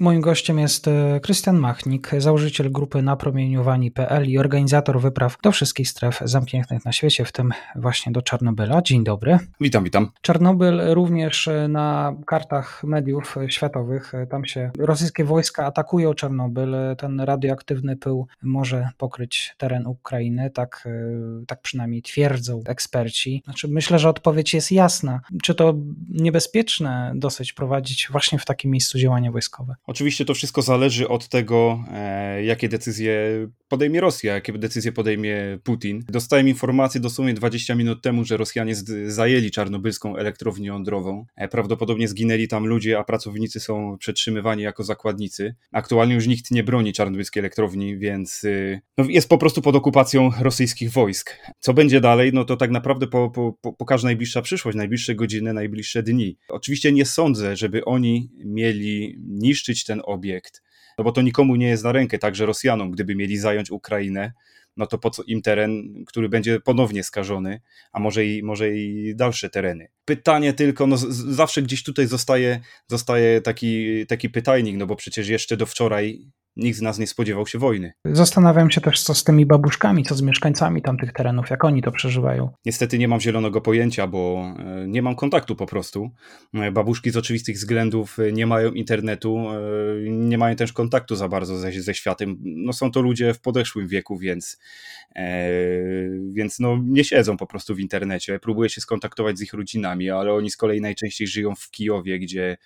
Moim gościem jest e, Krystian Machnik, założyciel grupy napromieniowani.pl i organizator wypraw do wszystkich stref zamkniętych na świecie, w tym właśnie do Czarnobyla. Dzień dobry. Witam, witam. Czarnobyl również e, na kartach mediów światowych. E, tam się rosyjskie wojska atakują Czarnobyl. Ten radioaktywny pył może pokryć teren Ukrainy. Tak, tak przynajmniej twierdzą eksperci. Znaczy, myślę, że odpowiedź jest jasna. Czy to niebezpieczne dosyć prowadzić właśnie w takim miejscu działania wojskowe? Oczywiście to wszystko zależy od tego, e, jakie decyzje podejmie Rosja, jakie decyzje podejmie Putin. Dostałem informację dosłownie 20 minut temu, że Rosjanie zajęli czarnobylską elektrownię jądrową. E, prawdopodobnie zginęli tam ludzie, a pracownicy są przetrzymywani jako zakładnicy. Aktualnie już nikt nie broni czarnobylskiej elektrowni, więc y, no, jest po prostu pod okupacją rosyjskich wojsk. Co będzie dalej, no to tak naprawdę po, po, pokaże najbliższa przyszłość, najbliższe godziny, najbliższe dni. Oczywiście nie sądzę, żeby oni mieli niszczyć ten obiekt, no bo to nikomu nie jest na rękę, także Rosjanom, gdyby mieli zająć Ukrainę, no to po co im teren, który będzie ponownie skażony, a może i, może i dalsze tereny. Pytanie tylko, no z, zawsze gdzieś tutaj zostaje, zostaje taki, taki pytajnik, no bo przecież jeszcze do wczoraj nikt z nas nie spodziewał się wojny. Zastanawiam się też, co z tymi babuszkami, co z mieszkańcami tamtych terenów, jak oni to przeżywają. Niestety nie mam zielonego pojęcia, bo e, nie mam kontaktu po prostu. E, babuszki z oczywistych względów e, nie mają internetu, nie mają też kontaktu za bardzo ze, ze światem. No są to ludzie w podeszłym wieku, więc, e, więc no nie siedzą po prostu w internecie. Próbuję się skontaktować z ich rodzinami, ale oni z kolei najczęściej żyją w Kijowie, gdzie,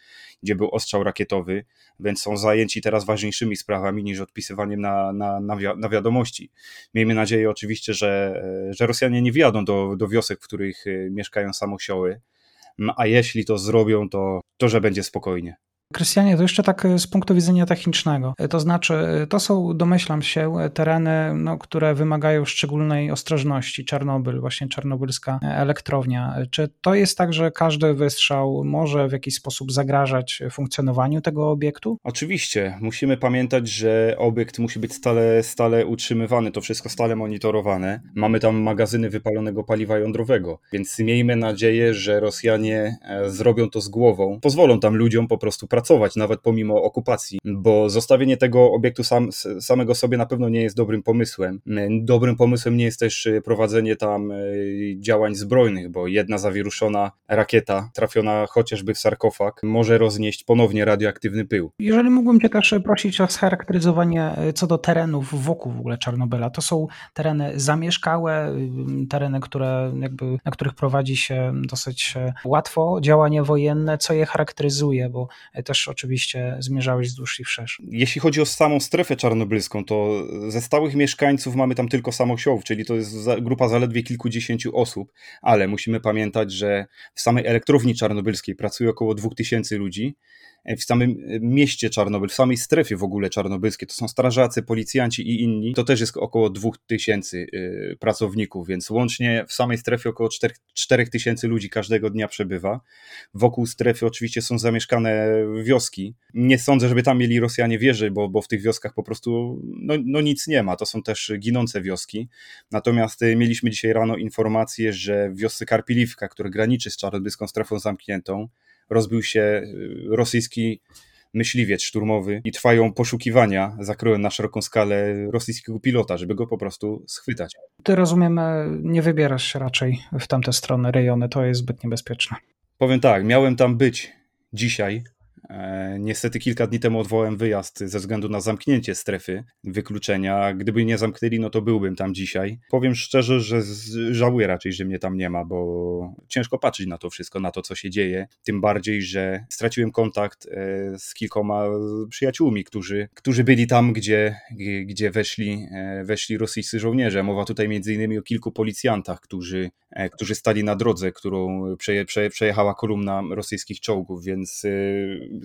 gdzie był ostrzał rakietowy, więc są zajęci teraz ważniejszymi sprawami sprawami niż odpisywaniem na, na, na, wi na wiadomości. Miejmy nadzieję oczywiście, że, że Rosjanie nie wjadą do, do wiosek, w których y, mieszkają samosioły, a jeśli to zrobią, to, to że będzie spokojnie. Krystianie, to jeszcze tak e, z punktu widzenia technicznego. E, to znaczy, e, to są, domyślam się, tereny, no, które wymagają szczególnej ostrożności. Czarnobyl, właśnie czarnobylska elektrownia. Czy to jest tak, że każdy wystrzał może w jakiś sposób zagrażać funkcjonowaniu tego obiektu? Oczywiście. Musimy pamiętać, że obiekt musi być stale, stale utrzymywany, to wszystko stale monitorowane. Mamy tam magazyny wypalonego paliwa jądrowego, więc miejmy nadzieję, że Rosjanie zrobią to z głową. Pozwolą tam ludziom po prostu pracować, nawet pomimo okupacji, bo zostawienie tego obiektu sam, samego sobie na pewno nie jest dobrym pomysłem. Dobrym pomysłem nie jest też y, prowadzenie tam y, działań zbrojnych, bo jedna zawiruszona rakieta trafiona chociażby w sarkofag może roznieść ponownie radioaktywny pył. Jeżeli mógłbym Cię też prosić o scharakteryzowanie y, co do terenów wokół w ogóle Czarnobyla, to są tereny zamieszkałe, tereny, które jakby, na których prowadzi się dosyć łatwo działanie wojenne, co je charakteryzuje, bo też oczywiście zmierzałeś wzdłuż i wszerz. Jeśli chodzi o samą strefę czarnobylską, to ze stałych mieszkańców mamy tam tylko Samosiołów, czyli to jest grupa zaledwie kilkudziesięciu osób, ale musimy pamiętać, że w samej elektrowni czarnobylskiej pracuje około 2000 ludzi, w samym mieście Czarnobyl, w samej strefie w ogóle czarnobylskiej, to są strażacy, policjanci i inni, to też jest około 2000 y, pracowników, więc łącznie w samej strefie około 4000 ludzi każdego dnia przebywa. Wokół strefy oczywiście są zamieszkane wioski. Nie sądzę, żeby tam mieli Rosjanie wieży, bo, bo w tych wioskach po prostu no, no nic nie ma, to są też ginące wioski. Natomiast y, mieliśmy dzisiaj rano informację, że w wiosce Karpiliwka, która graniczy z czarnobylską strefą zamkniętą, rozbił się y, rosyjski myśliwiec szturmowy i trwają poszukiwania, zakryłem na szeroką skalę rosyjskiego pilota, żeby go po prostu schwytać. Ty rozumiem, e, nie wybierasz się raczej w tamte strony, rejony, to jest zbyt niebezpieczne. Powiem tak, miałem tam być dzisiaj, niestety kilka dni temu odwołałem wyjazd ze względu na zamknięcie strefy wykluczenia. Gdyby nie zamknęli, no to byłbym tam dzisiaj. Powiem szczerze, że żałuję raczej, że mnie tam nie ma, bo ciężko patrzeć na to wszystko, na to, co się dzieje. Tym bardziej, że straciłem kontakt e, z kilkoma przyjaciółmi, którzy, którzy byli tam, gdzie, gdzie weszli, e, weszli rosyjscy żołnierze. Mowa tutaj między innymi o kilku policjantach, którzy, którzy stali na drodze, którą przeje, prze, przejechała kolumna rosyjskich czołgów, więc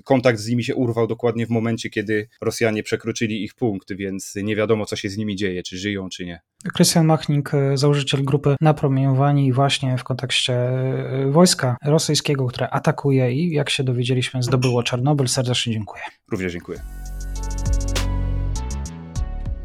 kontakt z nimi się urwał dokładnie w momencie, kiedy Rosjanie przekroczyli ich punkt, więc nie wiadomo, co się z nimi dzieje, czy żyją, czy nie. Krystian Machnik, założyciel grupy Napromieniowani właśnie w kontekście wojska rosyjskiego, które atakuje i jak się dowiedzieliśmy zdobyło Czarnobyl. Serdecznie dziękuję. Również dziękuję.